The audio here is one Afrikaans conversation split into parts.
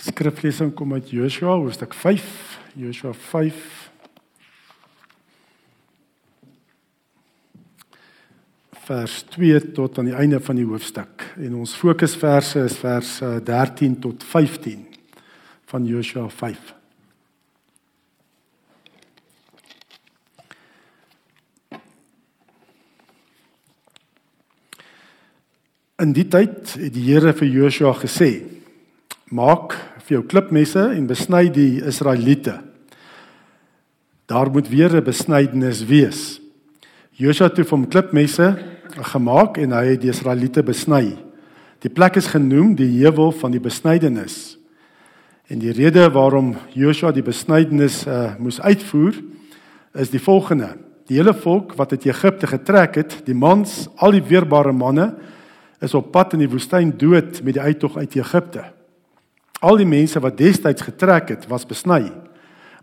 Skriflesing kom uit Joshua hoofstuk 5, Joshua 5 vers 2 tot aan die einde van die hoofstuk. En ons fokusverse is vers 13 eh, tot 15 van Joshua 5. In die tyd het die Here vir Joshua gesê: Maak vir jou klipmesse en besny die Israeliete. Daar moet weer 'n besnydenis wees. Joshua het hom klipmesse gemaak en hy het die Israeliete besny. Die plek is genoem die heuwel van die besnydenis. En die rede waarom Joshua die besnydenis uh, moes uitvoer is die volgende: Die hele volk wat uit Egipte getrek het, die mans, al die weerbare manne, is op pad in die woestyn dood met die uittog uit Egipte. Al die mense wat destyds getrek het, was besny.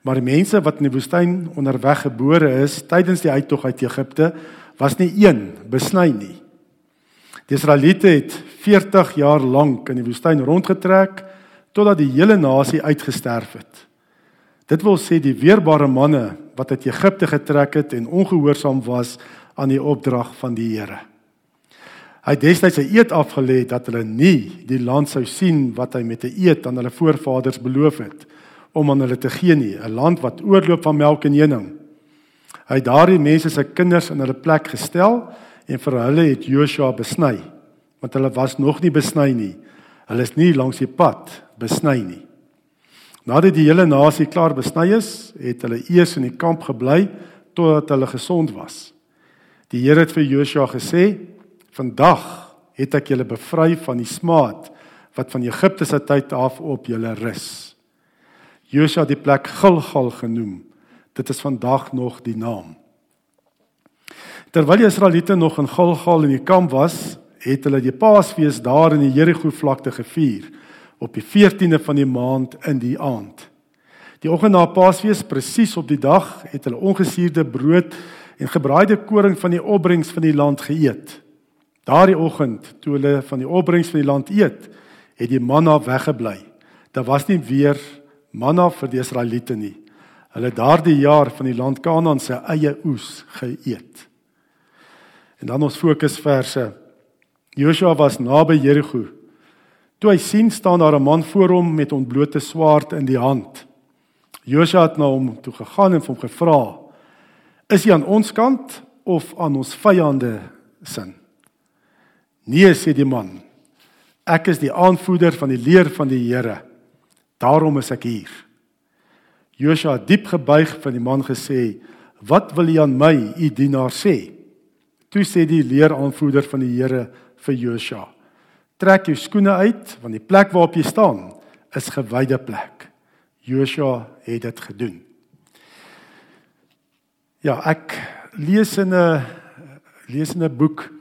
Maar die mense wat in die woestyn onderweg gebore is tydens die uittog uit Egipte, was nie een besny nie. Die Israeliete het 40 jaar lank in die woestyn rondgetrek totdat die hele nasie uitgesterf het. Dit wil sê die weerbare manne wat uit Egipte getrek het en ongehoorsaam was aan die opdrag van die Here. Hy het destyds 'n eed afgelê dat hulle nie die land sou sien wat hy met 'n eed aan hulle voorvaders beloof het om aan hulle te gee nie, 'n land wat oorloop van melk en honing. Hy het daardie mense se kinders in hulle plek gestel en vir hulle het Joshua besny, want hulle was nog nie besny nie. Hulle is nie langs die pad besny nie. Nadat die hele nasie klaar besny is, het hulle eers in die kamp gebly totdat hulle gesond was. Die Here het vir Joshua gesê: Vandag het ek julle bevry van die smaad wat van Egipte se tyd af op julle rus. Josua die plek Gilgal genoem. Dit is vandag nog die naam. Terwyl die Israeliete nog in Gilgal in die kamp was, het hulle die Paasfees daar in die Jerigo vlakte gevier op die 14de van die maand in die aand. Die oggend na Paasfees, presies op die dag, het hulle ongesuurde brood en gebraaide koring van die opbrengs van die land geëet. Daardie oggend toe hulle van die opbrengs van die land eet, het die manna weggebly. Daar was nie weer manna vir die Israeliete nie. Hulle daardie jaar van die land Kanaan se eie oes geëet. En dan ons fokusverse. Joshua was naby Jerigo. Toe hy sien staan daar 'n man voor hom met ontblote swaard in die hand. Joshua het na hom toe gegaan en hom gevra: "Is jy aan ons kant of aan ons vyande sin?" Nee sê die man. Ek is die aanvoerder van die leer van die Here. Daarom is ek hier. Joshua diep gebuig van die man gesê: "Wat wil jy aan my, u dienaar sê?" Toe sê die leeraanvoerder van die Here vir Joshua: "Trek jou skoene uit, want die plek waarop jy staan is gewyde plek." Joshua het dit gedoen. Ja, ek lees in 'n lees in 'n boek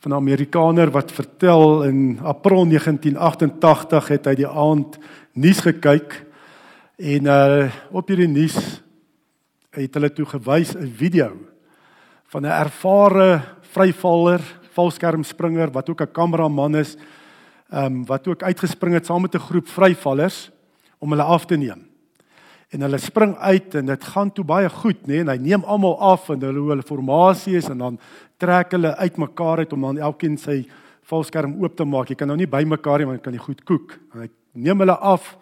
van 'n Amerikaner wat vertel in April 1988 het hy die aand nuus gekyk en uh op hierdie nuus het hulle toe gewys 'n video van 'n ervare vryvaller, valskermspringer wat ook 'n kameraman is, ehm um, wat ook uitgespring het saam met 'n groep vryvallers om hulle af te neem. En hulle spring uit en dit gaan toe baie goed, nê, nee, en hy neem almal af en hulle hoe hulle formasie is en dan trek hulle uitmekaar uit om dan elkeen sy valskerm oop te maak. Jy kan nou nie by mekaar nie want kan jy goed kook. En hy neem hulle af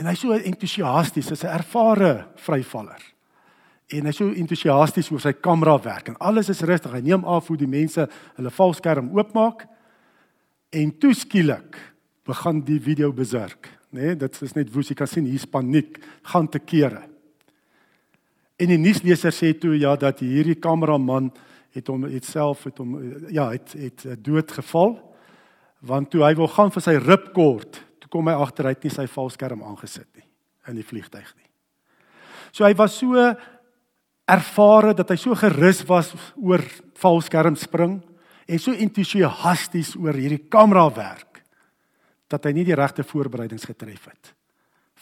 en hy's so entoesiasties, hy's 'n ervare vryvaller. En hy's so entoesiasties oor sy kamera werk en alles is rustig. Hy neem af hoe die mense hulle valskerm oopmaak en toe skielik begin die video besurk, né? Nee, dit is net woes jy kan sien hier's paniek, gaan te kere. En die nuusleser sê toe ja dat hierdie kameraman het hom het self het hom ja het het eh, dood geval want toe hy wou gaan vir sy ripkort toe kom hy agter hy het nie sy valskerm aangesit nie in die vliegtyg nie. So hy was so ervare dat hy so gerus was oor valskerm spring en so entoesiasties oor hierdie kamera werk dat hy nie die regte voorbereidings getref het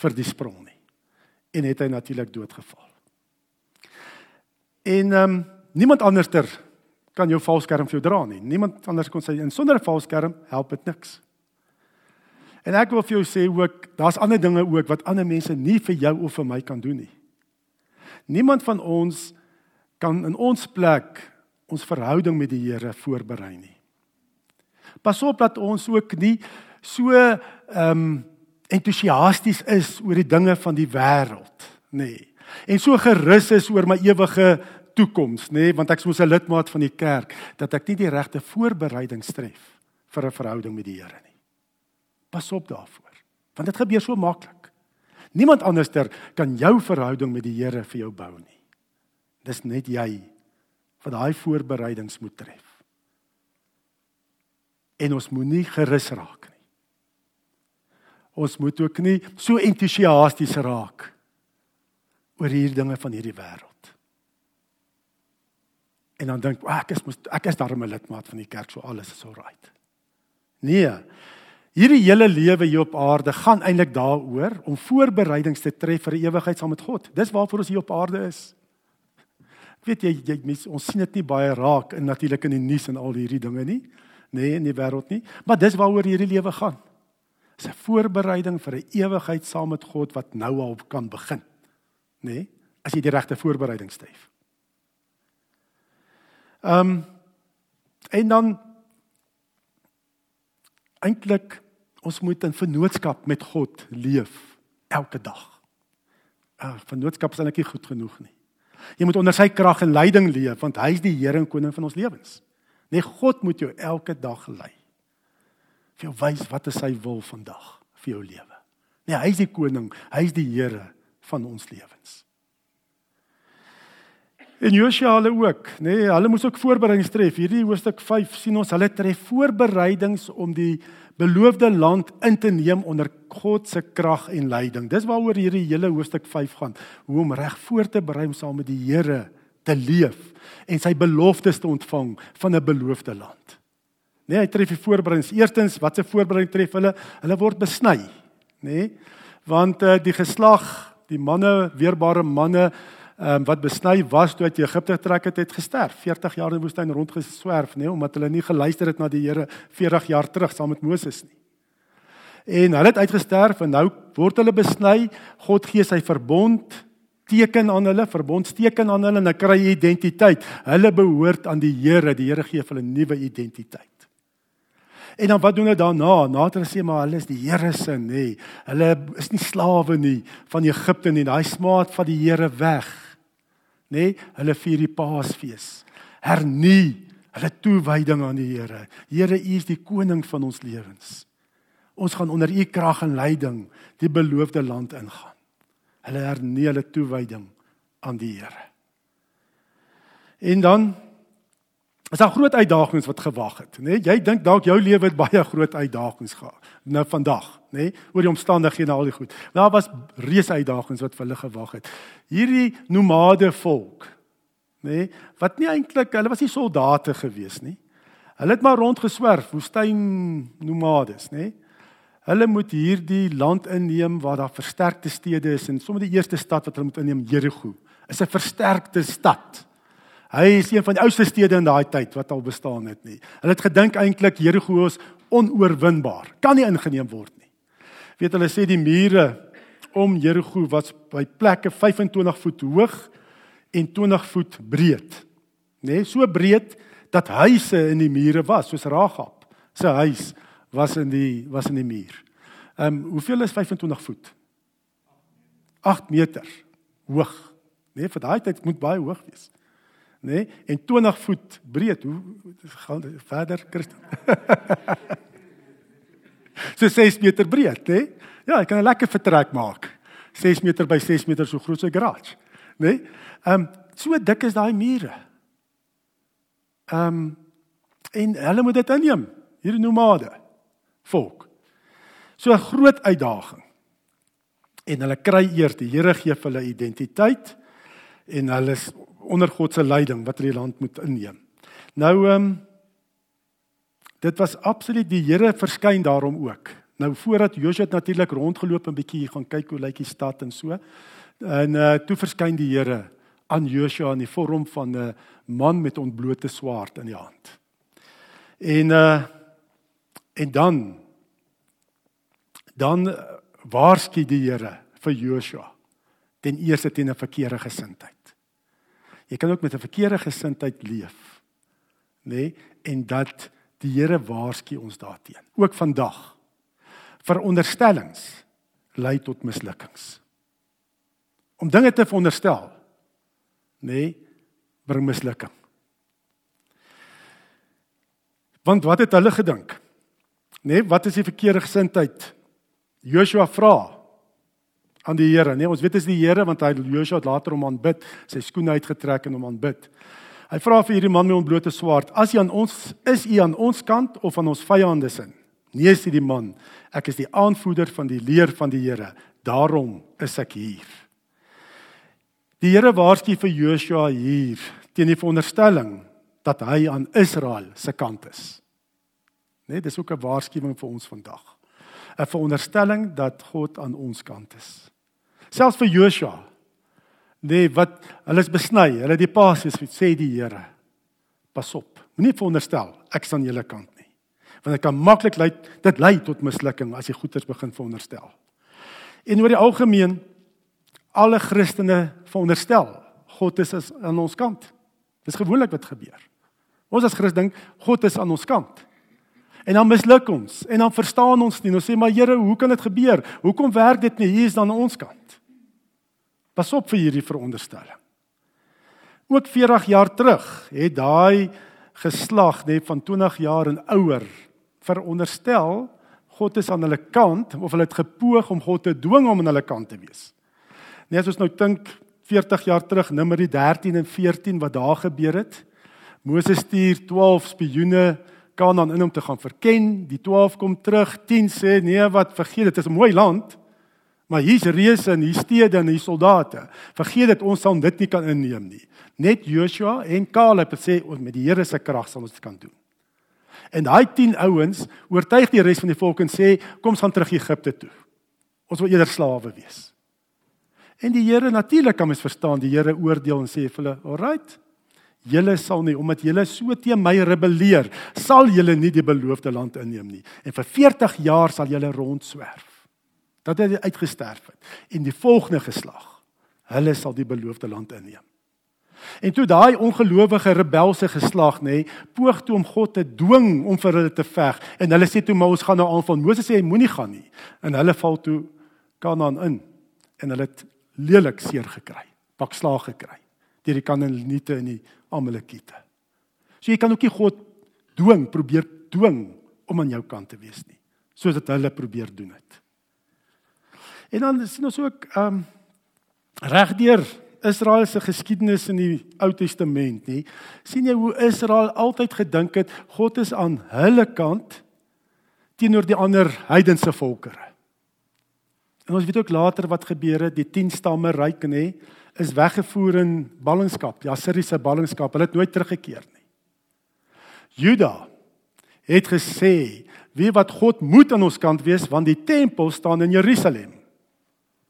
vir die sprong nie en het hy natuurlik doodgeval. En ehm um, niemand anderster kan jou valskerm vir jou dra nie. Niemand anders kon sy en sonder 'n valskerm help dit niks. En ek wil vir jou sê ook, daar's ander dinge ook wat ander mense nie vir jou of vir my kan doen nie. Niemand van ons kan in ons plek ons verhouding met die Here voorberei nie. Pas op dat ons ook nie so ehm um, entoesiasties is oor die dinge van die wêreld, nê. Nee. En so gerus is oor my ewige toekoms, nê, nee, want ek is mos 'n lidmaat van die kerk dat ek nie die regte voorbereiding tref vir 'n verhouding met die Here nie. Pas op daarvoor, want dit gebeur so maklik. Niemand anderster kan jou verhouding met die Here vir jou bou nie. Dis net jy wat daai voorbereidings moet tref. En ons moenie gerus raak. Ons moet ook nie so entoesiasties raak oor hierdie dinge van hierdie wêreld. En dan dink ek ek is ek is darem 'n lidmaat van die kerk, so alles is alright. Nee. Hierdie hele lewe hier op aarde gaan eintlik daaroor om voorbereidings te tref vir ewigheid saam met God. Dis waarvoor ons hier op aarde is. Weet jy, jy mens, ons sien dit nie baie raak in natuurlik in die nuus en al hierdie dinge nie, nê, nee, in die wêreld nie, maar dis waaroor hierdie lewe gaan. Dis 'n voorbereiding vir 'n ewigheid saam met God wat nou al kan begin, nê, nee, as jy die regte voorbereiding stel. Ehm um, en dan eintlik ons moet in vennootskap met God leef elke dag. Ah, vennootskap is eintlik nie goed genoeg nie. Jy moet onder sy krag en leiding leef want hy is die Here en koning van ons lewens. Nee, God moet jou elke dag lei. Vir jou wys wat is sy wil vandag vir jou lewe. Nee, hy is die koning, hy is die Here van ons lewens. En Josua hulle ook, nê, nee, hulle moes ook voorbereidings tref. Hierdie hoofstuk 5 sien ons hulle tref voorbereidings om die beloofde land in te neem onder God se krag en leiding. Dis waaroor hierdie hele hoofstuk 5 gaan, hoe om reg voor te berei om saam met die Here te leef en sy beloftes te ontvang van 'n beloofde land. Nee, hy tref die voorbereidings. Eerstens, wat se voorbereiding tref hulle? Hulle word besny, nê? Nee? Want uh, die geslag, die manne, weerbare manne um, wat besny was toe uit Egipte getrek het, het gesterf. 40 jaar in die woestyn rondgeswerf, nê, nee, omdat hulle nie geluister het na die Here 40 jaar terug saam met Moses nie. En hulle het uitgesterf en nou word hulle besny. God gee sy verbond teken aan hulle, verbondsteken aan hulle en hulle kry identiteit. Hulle behoort aan die Here. Die Here gee hulle 'n nuwe identiteit. En dan wat doen hulle daarna? Nader sê maar hulle is die Here se, nê. Hulle is nie slawe nie van Egipte nie. Daai smaad van die Here weg nê? Hulle vier die Paasfees. Hernie hulle toewyding aan die Here. Here, U is die koning van ons lewens. Ons gaan onder U krag en leiding die beloofde land ingaan. Hulle hernie hulle toewyding aan die Here. En dan is daar groot uitdagings wat gewag het, nê? Nee, jy dink dalk jou lewe het baie groot uitdagings gehad nou vandag, nê? Nee, oor die omstandighede en al die goed. Daar was reuse uitdagings wat vir hulle gewag het. Hierdie nomade volk, nê, nee, wat nie eintlik, hulle was nie soldate gewees nie. Hulle het maar rondgeswerf, woestyn nomades, nê? Nee. Hulle moet hierdie land inneem waar daar versterkte stede is en sommer die eerste stad wat hulle moet inneem, Jerigo, is 'n versterkte stad. Hy is een van die oudste stede in daai tyd wat al bestaan het nie. Hulle het gedink eintlik Jerigo is onoorwinbaar. Kan nie ingeneem word nie. Weet hulle sê die mure om Jerigo was by plekke 25 voet hoog en 20 voet breed. Nê, nee, so breed dat huise in die mure was, soos Ragab se huis was in die was in die muur. Ehm um, hoeveel is 25 voet? 8 meter hoog. Nee, vir daai tyd moet baie hoog wees nê? Nee? En 20 voet breed. Hoe gaan verder Christen? so 6 meter breed, nê? Nee? Ja, ek kan 'n lekker vertrek maak. 6 meter by 6 meter so groot so 'n garage, nê? Nee? Ehm um, so dik is daai mure. Ehm um, en hulle moet dit inneem, hierdie nomade volk. So 'n groot uitdaging. En hulle kry eers die Here gee vir hulle identiteit en hulle is onder God se leiding wat hulle land moet inneem. Nou ehm um, dit was absoluut die Here verskyn daarom ook. Nou voordat Josua natuurlik rondgeloop en bietjie gaan kyk hoe lyk die stad en so. En uh toe verskyn die Here aan Josua in die vorm van 'n man met ontblote swaard in die hand. En uh en dan dan waarsku die Here vir Joshua ten eerste teen 'n verkeerde gesindheid. Jy kan ook met 'n verkeerde gesindheid leef. Nê? Nee? En dat die Here waarsku ons daarteen. Ook vandag. Veronderstellings lei tot mislukkings. Om dinge te veronderstel, nê, nee, bring mislukking. Want wat het hulle gedink? Nê, nee, wat is die verkeerde gesindheid? Joshua vra aan die Here, nee, ons weet dit is die Here want hy Joshua het later hom aanbid, sy skoene uitgetrek en hom aanbid. Hy vra vir hierdie man met ontblote swaard, "As jy aan ons is, u aan ons kant of aan ons vyande se?" Nee, sê die man, "Ek is die aanvoerder van die leer van die Here, daarom is ek hier." Die Here waarsku vir Joshua hier teen die veronderstelling dat hy aan Israel se kant is. Net dis ook 'n waarskuwing vir ons vandag. 'n Veronderstelling dat God aan ons kant is. Selfs vir Joshua. Nee, wat hulle is besny, hulle die pasies sê die Here. Pas op. Moenie veronderstel ek is aan julle kant nie. Want dit kan maklik lei dit lei tot mislukking as jy goeters begin veronderstel. En oor die algemeen alle Christene veronderstel God is aan ons kant. Dis gewoonlik wat gebeur. Ons as Christen dink God is aan ons kant. En dan misluk ons en dan verstaan ons nie. Ons sê maar Here, hoe kan dit gebeur? Hoekom werk dit nie? Hier is dan aan ons kant. Pas op vir hierdie veronderstelling. Ook 40 jaar terug het daai geslag net van 20 jaar en ouer veronderstel God is aan hulle kant of hulle het gepoog om God te dwing om aan hulle kant te wees. Net as ons nou dink 40 jaar terug, Numeri 13 en 14 wat daar gebeur het. Moses stuur 12 spioene Kanaan in om te gaan verken. Die 12 kom terug. 10 sê nee, wat vergeet dit is 'n mooi land. Maar hier's reëse en hier stede en hier soldate. Vergeet dit ons sal dit nie kan inneem nie. Net Joshua en Caleb sê ons met die Here se krag sal ons dit kan doen. En daai 10 ouens oortuig die res van die volk en sê kom ons gaan terug Egipte toe. Ons wil eerder slawe wees. En die Here natuurlik kan mens verstaan, die Here oordeel en sê vir hulle, "Alright, julle sal nie omdat julle so teen my rebelleer, sal julle nie die beloofde land inneem nie. En vir 40 jaar sal julle rondswerf." Dat het uitgesterf het. En die volgende geslag, hulle sal die beloofde land inneem. En toe daai ongelowige rebelse geslag nê, poog toe om God te dwing om vir hulle te veg en hulle sê toe maar ons gaan nou aanval. Moses sê hy moenie gaan nie. En hulle val toe Kanaan in en hulle het lelik seer gekry, pak slaag gekry deur die Kanaaniete en die Amalekiete. So jy kan ook nie God dwing, probeer dwing om aan jou kant te wees nie, soos dit hulle probeer doen het. En dan sien ons ook ehm um, regdeur Israel se geskiedenis in die Ou Testament, nê? sien jy hoe Israel altyd gedink het God is aan hulle kant teenoor die ander heidense volkere. En ons weet ook later wat gebeur het, die 10 stamme ryk nê, is weggevoer in ballingskap, ja Assiriese ballingskap. Hulle het nooit teruggekeer nie. Juda het gesê, "Wie wat God moet aan ons kant wees, want die tempel staan in Jerusalem."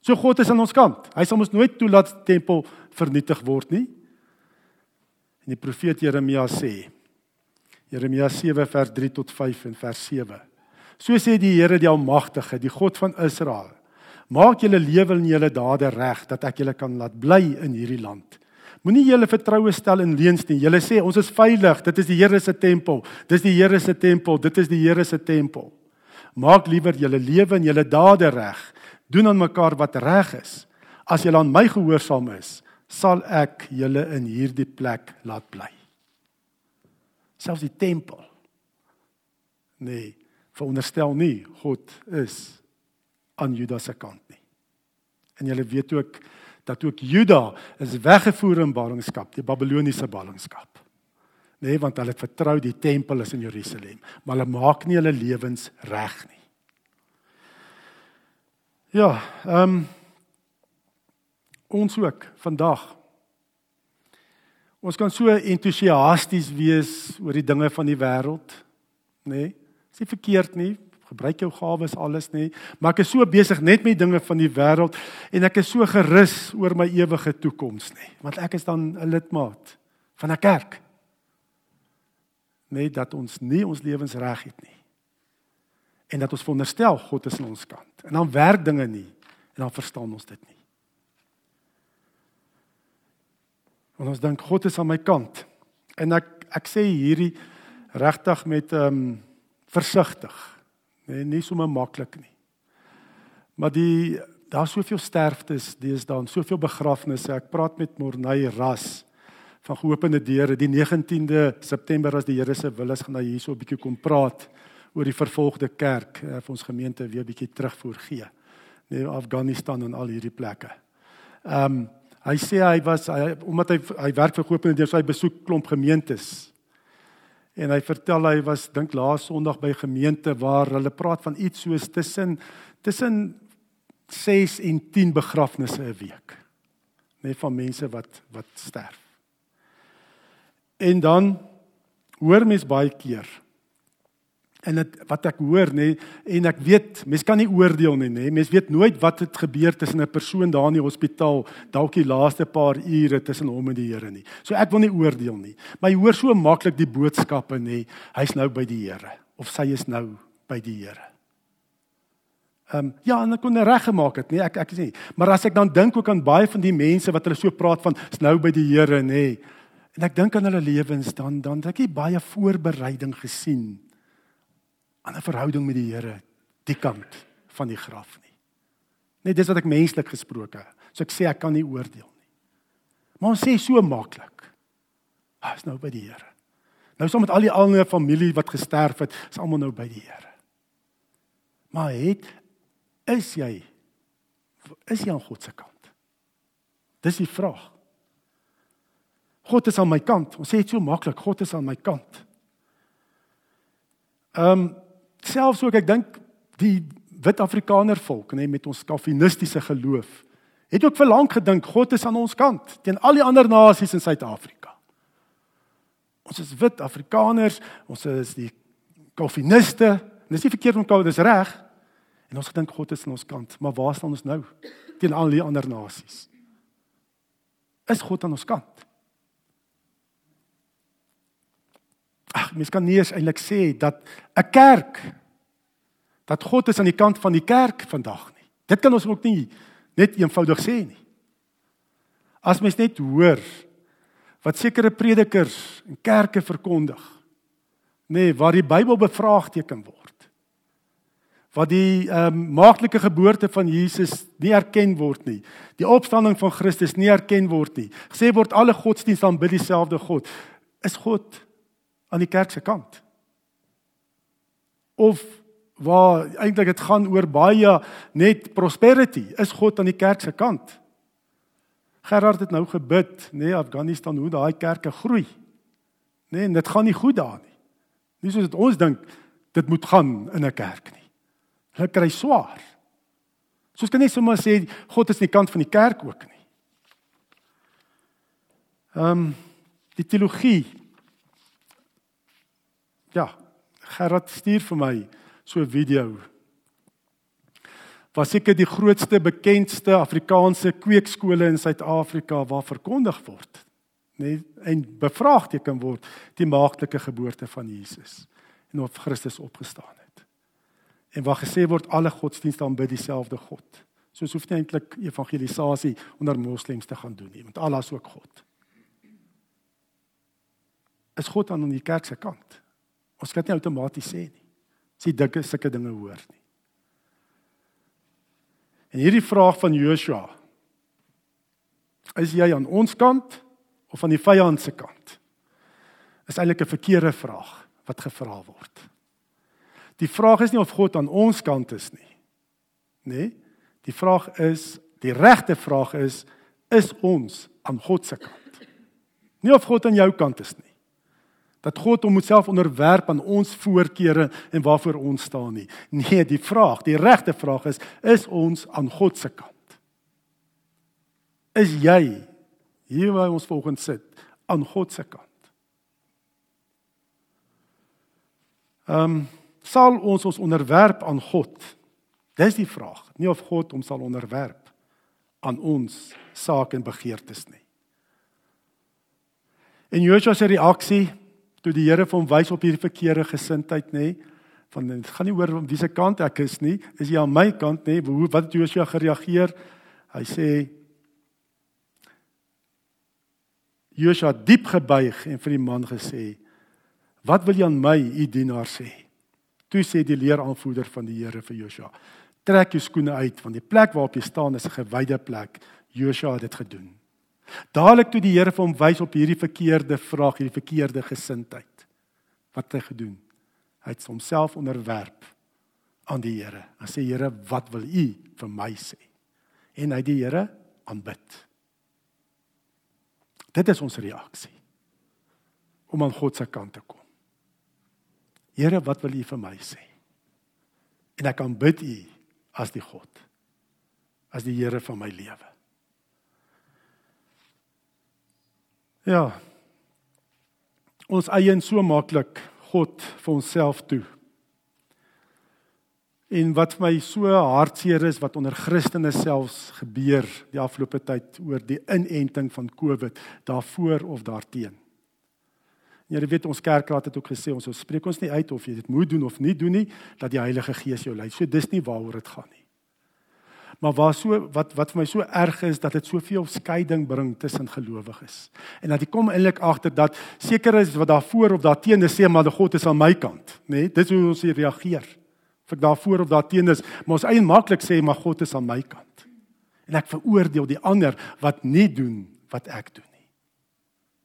So God is aan ons kant. Hy sal ons nooit toelaat die tempel vernietig word nie. En die profeet Jeremia sê, Jeremia 7 vers 3 tot 5 en vers 7. So sê die Here die Almagtige, die God van Israel: Maak julle lewe en julle dade reg dat ek julle kan laat bly in hierdie land. Moenie julle vertroue stel in leuns nie. Julle sê ons is veilig. Dit is die Here se tempel. Dis die Here se tempel. Dit is die Here se tempel. Maak liewer julle lewe en julle dade reg. Doen aan mekaar wat reg is. As julle aan my gehoorsaam is, sal ek julle in hierdie plek laat bly. Selfs die tempel. Nee, veronderstel nie God is aan Juda se kant nie. En julle weet ook dat ook Juda is weggevoer in ballingskap, die Babiloniese ballingskap. Nee, want hulle het vertrou die tempel is in Jerusalem, maar hulle maak nie hulle lewens reg nie. Ja, ehm um, ons ook vandag. Ons kan so entoesiasties wees oor die dinge van die wêreld, nê? Nee, is nie verkeerd nie gebruik jou gawes alles nê, maar ek is so besig net met dinge van die wêreld en ek is so gerus oor my ewige toekoms nê, want ek is dan 'n lidmaat van 'n kerk. Net dat ons nie ons lewens reg het nie. en dat ons veronderstel God is aan ons kant. En dan werk dinge nie en dan verstaan ons dit nie. Want ons dink God is aan my kant. En ek ek sê hierdie regtig met ehm um, versigtig. Nee, nie sommer maklik nie. Maar die daar's soveel sterftes deesdae, soveel begrafnisse. Ek praat met Morney Ras van Geopende Deure die 19de September as die Here se wil is gaan hy hierso 'n bietjie kom praat oor die vervolgde kerk uh, vir ons gemeente weer bietjie terugvoer gee. Nee, Afghanistan en al hierdie plekke. Ehm um, hy sê hy was hy omdat hy hy werk vir Geopende Deure, so hy besoek klomp gemeentes. En hy vertel hy was dink laas Sondag by gemeente waar hulle praat van iets soos tussen tussen 6 en 10 begrafnisse 'n week. Net van mense wat wat sterf. En dan hoor mens baie keer en dit wat ek hoor nê en ek weet mens kan nie oordeel nie nê. Mens weet nooit wat het gebeur tussen 'n persoon daar in die hospitaal dalk die laaste paar ure tussen hom en die Here nie. So ek wil nie oordeel nie. Maar jy hoor so maklik die boodskappe nê. Hy's nou by die Here of sy is nou by die Here. Ehm um, ja, en ek kon reggemaak het, nee, ek ek sê. Maar as ek dan dink ook aan baie van die mense wat hulle so praat van is nou by die Here, nê. Nee, en ek dink aan hulle lewens dan dan het ek baie voorbereiding gesien 'n verhouding met die Here die kant van die graf nie. Net dis wat ek menslik gesproke. So ek sê ek kan nie oordeel nie. Maar ons sê so maklik. Is nou by die Here. Nou saam met al die ander familie wat gesterf het, is almal nou by die Here. Maar het is jy is jy aan God se kant? Dis die vraag. God is aan my kant. Ons sê dit so maklik, God is aan my kant. Ehm um, selfs ook ek dink die wit Afrikaner volk, nê, met ons kalvinistiese geloof, het ook vir lank gedink God is aan ons kant teen al die ander nasies in Suid-Afrika. Ons is wit Afrikaners, ons is die kalviniste. Dis nie verkeerd om dis reg, En ons gedink God is aan ons kant, maar waar staan ons nou teen al die ander nasies? Is God aan ons kant? Ag, mens kan nie eens eintlik sê dat 'n kerk dat God is aan die kant van die kerk vandag nie. Dit kan ons ook nie net eenvoudig sê nie. As mens net hoor wat sekere predikers en kerke verkondig, nê, nee, waar die Bybel bevraagteken word wat die ehm um, maaklike geboorte van Jesus nie erken word nie. Die opstanding van Christus nie erken word nie. Gesê word alle godsdienste aanbid dieselfde God. Is God aan die kerk se kant? Of waar eintlik dit gaan oor baie net prosperity, is God aan die kerk se kant? Gerard het nou gebid, nê, nee, Afghanistan hoe daai kerke groei. Nê, nee, dit gaan nie goed daar nie. Nie soos dit ons dink dit moet gaan in 'n kerk nie. Hulle kry swaar. Soos kan net sommer sê God is nie kant van die kerk ook nie. Ehm um, die teologie. Ja, Gerard stuur vir my so 'n video. Was seker die grootste bekendste Afrikaanse kweekskole in Suid-Afrika waar verkondig word, nee, en bevraagteken word die maagtelike geboorte van Jesus en of Christus opgestaan het en waar gesê word alle godsdienste aanbid dieselfde God. So ons hoef nie eintlik evangelisasie onder moslems te gaan doen nie, want Allah is ook God. Is God aan die kerk se kant? Ons kan dit nie outomaties sê nie. Sê dikke sulke dinge hoor nie. En hierdie vraag van Joshua is jy aan ons kant of aan die vyand se kant? Is eintlik 'n verkeerde vraag wat gevra word. Die vraag is nie of God aan ons kant is nie. Nee. Die vraag is, die regte vraag is, is ons aan God se kant? Nie of God aan jou kant is nie. Dat God homself onderwerp aan ons voorkeure en waarvoor ons staan nie. Nee, die vraag, die regte vraag is, is ons aan God se kant? Is jy hier waar ons volgens sit aan God se kant? Ehm um, sal ons ons onderwerp aan God? Dis die vraag, nie of God hom sal onderwerp aan ons sake en begeertes nie. En Joshua se reaksie toe die Here vir hom wys op hierdie verkeerde gesindheid nê, van dit gaan nie oor wie se kant ek is nie, is jy aan my kant nê? Hoe wat het Josua gereageer? Hy sê Josua diep gebuig en vir die man gesê: "Wat wil jy aan my, u dienaar sê?" Toe sê die leeraanvoerder van die Here vir Josua: "Trek jou skoene uit, want die plek waarop jy staan is 'n gewyde plek." Josua het dit gedoen. Dadelik toe die Here vir hom wys op hierdie verkeerde vraag, hierdie verkeerde gesindheid. Wat het hy gedoen? Hy het homself onderwerp aan die Here. Hy sê Here, wat wil U vir my sê? En hy het die Here aanbid. Dit is ons reaksie om aan God se kant te kom. Here, wat wil U vir my sê? En ek kan bid U as die God, as die Here van my lewe. Ja. Ons eien so maklik God vir onsself toe. En wat vir my so hartseer is wat onder Christene selfs gebeur die afgelope tyd oor die inenting van COVID, daarvoor of daarteen. Jy weet ons kerkraad het ook gesê ons spreek ons nie uit of jy dit moet doen of nie doen nie dat die Heilige Gees jou lei. So dis nie waaroor dit gaan nie. Maar waar so wat wat vir my so erg is dat dit soveel skeiding bring tussen gelowiges. En dat jy kom eintlik agter dat seker is wat daarvoor of daarteenoor sê maar God is aan my kant, nê? Nee, dis hoe ons reageer. Of ek daarvoor of daarteenoor is, maar ons eien maklik sê maar God is aan my kant. En ek veroordeel die ander wat nie doen wat ek doen nie.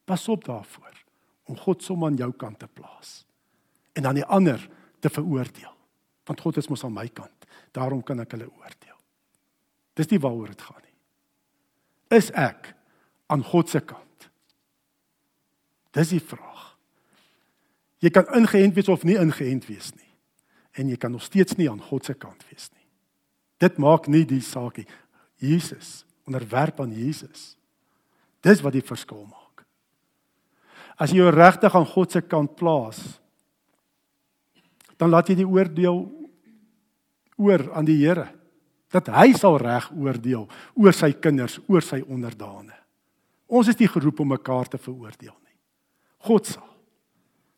Pas op daarvoor om God sommer aan jou kant te plaas en dan die ander te veroordeel. Want God is mos aan my kant. Daarom kan ek hulle oordeel. Dis nie waaroor dit gaan nie. Is ek aan God se kant? Dis die vraag. Jy kan ingeënt wees of nie ingeënt wees nie. En jy kan nog steeds nie aan God se kant wees nie. Dit maak nie die saak nie. Jesus, onderwerp aan Jesus. Dis wat die verskil maak. As jy jou regtig aan God se kant plaas, dan laat jy die oordeel oor aan die Here dat hy sal reg oordeel oor sy kinders, oor sy onderdane. Ons is nie geroep om mekaar te veroordeel nie. God sal.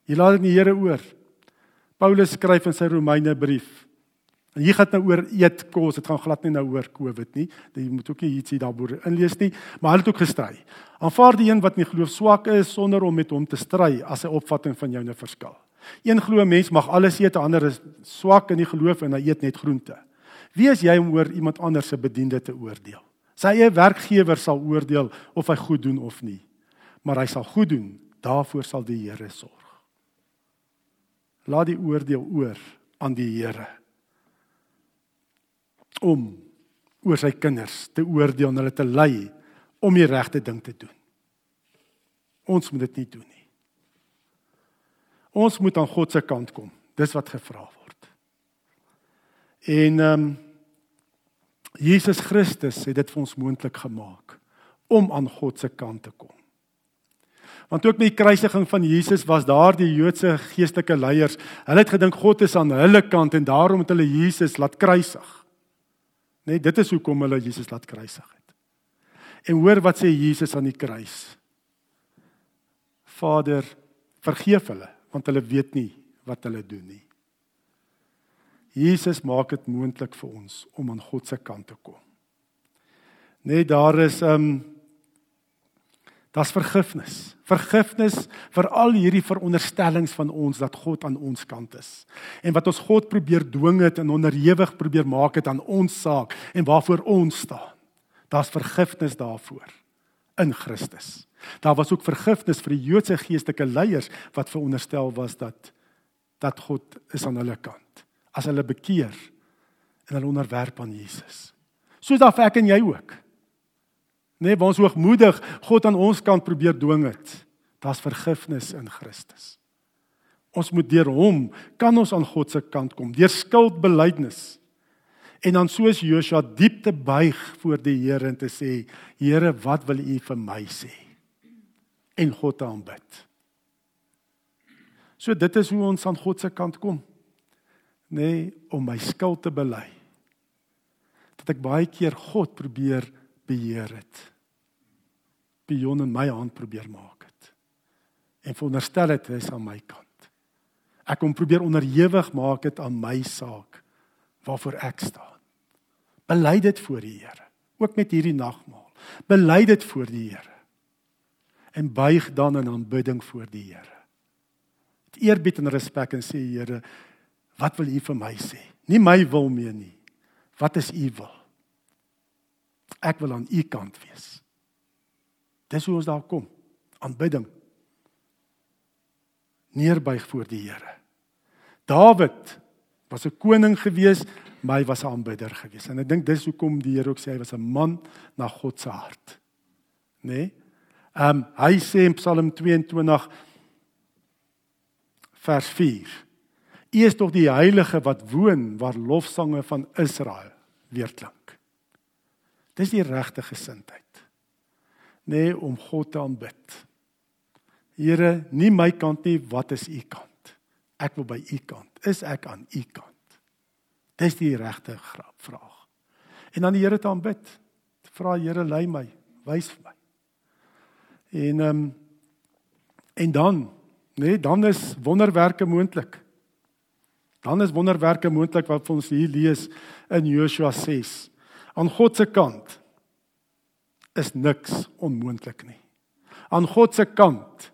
Jy laat dit die Here oor. Paulus skryf in sy Romeine brief En hier gaan nou oor eet kos, dit gaan glad nie nou oor COVID nie. Jy moet ook nie ietsie daaroor inlees nie, maar hulle het ook gestry. Aanvaar die een wat nie geloof swak is sonder om met hom te stry as 'n opvatting van jou 'n verskil. Een glo mens mag alles eet, ander is swak in die geloof en hy eet net groente. Wie is jy om oor iemand anders se bediende te oordeel? Sy eie werkgewer sal oordeel of hy goed doen of nie. Maar hy sal goed doen, daarvoor sal die Here sorg. Laat die oordeel oor aan die Here om oor sy kinders te oordeel en hulle te lei om die regte ding te doen. Ons moet dit nie doen nie. Ons moet aan God se kant kom. Dis wat gevra word. En ehm um, Jesus Christus het dit vir ons moontlik gemaak om aan God se kant te kom. Want ook met die kruisiging van Jesus was daar die Joodse geestelike leiers. Hulle het gedink God is aan hulle kant en daarom het hulle Jesus laat kruisig. Net dit is hoekom hulle Jesus laat kruisig het. En hoor wat sê Jesus aan die kruis. Vader, vergeef hulle want hulle weet nie wat hulle doen nie. Jesus maak dit moontlik vir ons om aan God se kant te kom. Net daar is 'n um, ehm, Das vergifnis. Vergifnis vir al hierdie veronderstellings van ons dat God aan ons kant is. En wat ons God probeer dwing het en onderhewig probeer maak het aan ons saak en waarvoor ons staan. Daar's vergifnis daarvoor in Christus. Daar was ook vergifnis vir die Joodse geestelike leiers wat veronderstel was dat dat God is aan hulle kant. As hulle bekeer en hulle onderwerp aan Jesus. Soos daar ek en jy ook. Nee, waar ons hoogmoedig God aan ons kant probeer dwing het. Daar's vergifnis in Christus. Ons moet deur hom kan ons aan God se kant kom, deur skuldbeleidnis. En dan soos Joshua diep te buig voor die Here en te sê, Here, wat wil U vir my sê? En God aanbid. So dit is hoe ons aan God se kant kom. Nee, om my skuld te bely. Dat ek baie keer God probeer beheer het. Pion in my hand probeer maak het. En veronderstel dit is aan my kant. Ek kom probeer onderhewig maak dit aan my saak waarvoor ek staan. Bely dit voor die Here, ook met hierdie nagmaal. Bely dit voor die Here. En buig dan in aanbidding voor die Here. Met eerbied en respek en sê Here, wat wil U vir my sê? Nie my wil meer nie. Wat is U wil? Ek wil aan U kant wees. Dis hoe ons daar kom. Aanbidding. Neerbuig voor die Here. Dawid was 'n koning gewees, maar hy was 'n aanbidder gewees. En ek dink dis hoekom die Here ook sê hy was 'n man na God se hart. Né? Nee? Ehm um, hy sê in Psalm 22 vers 4: U is tog die heilige wat woon waar lofsange van Israel weerklink. Dis die regte gesindheid. Nê nee, om God te aanbid. Here, nie my kant nie, wat is u kant? Ek wil by u kant. Is ek aan u kant? Dis die regte vraag. En dan die Here te aanbid. Vra Here, lei my, wys vir my. En ehm um, en dan, nee, dan is wonderwerke moontlik. Dan is wonderwerke moontlik wat ons hier lees in Joshua 6. Aan God se kant is niks onmoontlik nie. Aan God se kant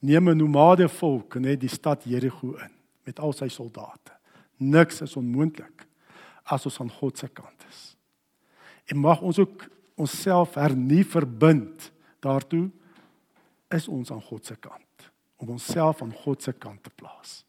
neem 'n nomade volk net die stad Jerigo in met al sy soldate. Niks is onmoontlik as ons aan God se kant is. En mag ons ook onsself hernie verbind daartoe is ons aan God se kant om onsself aan God se kant te plaas.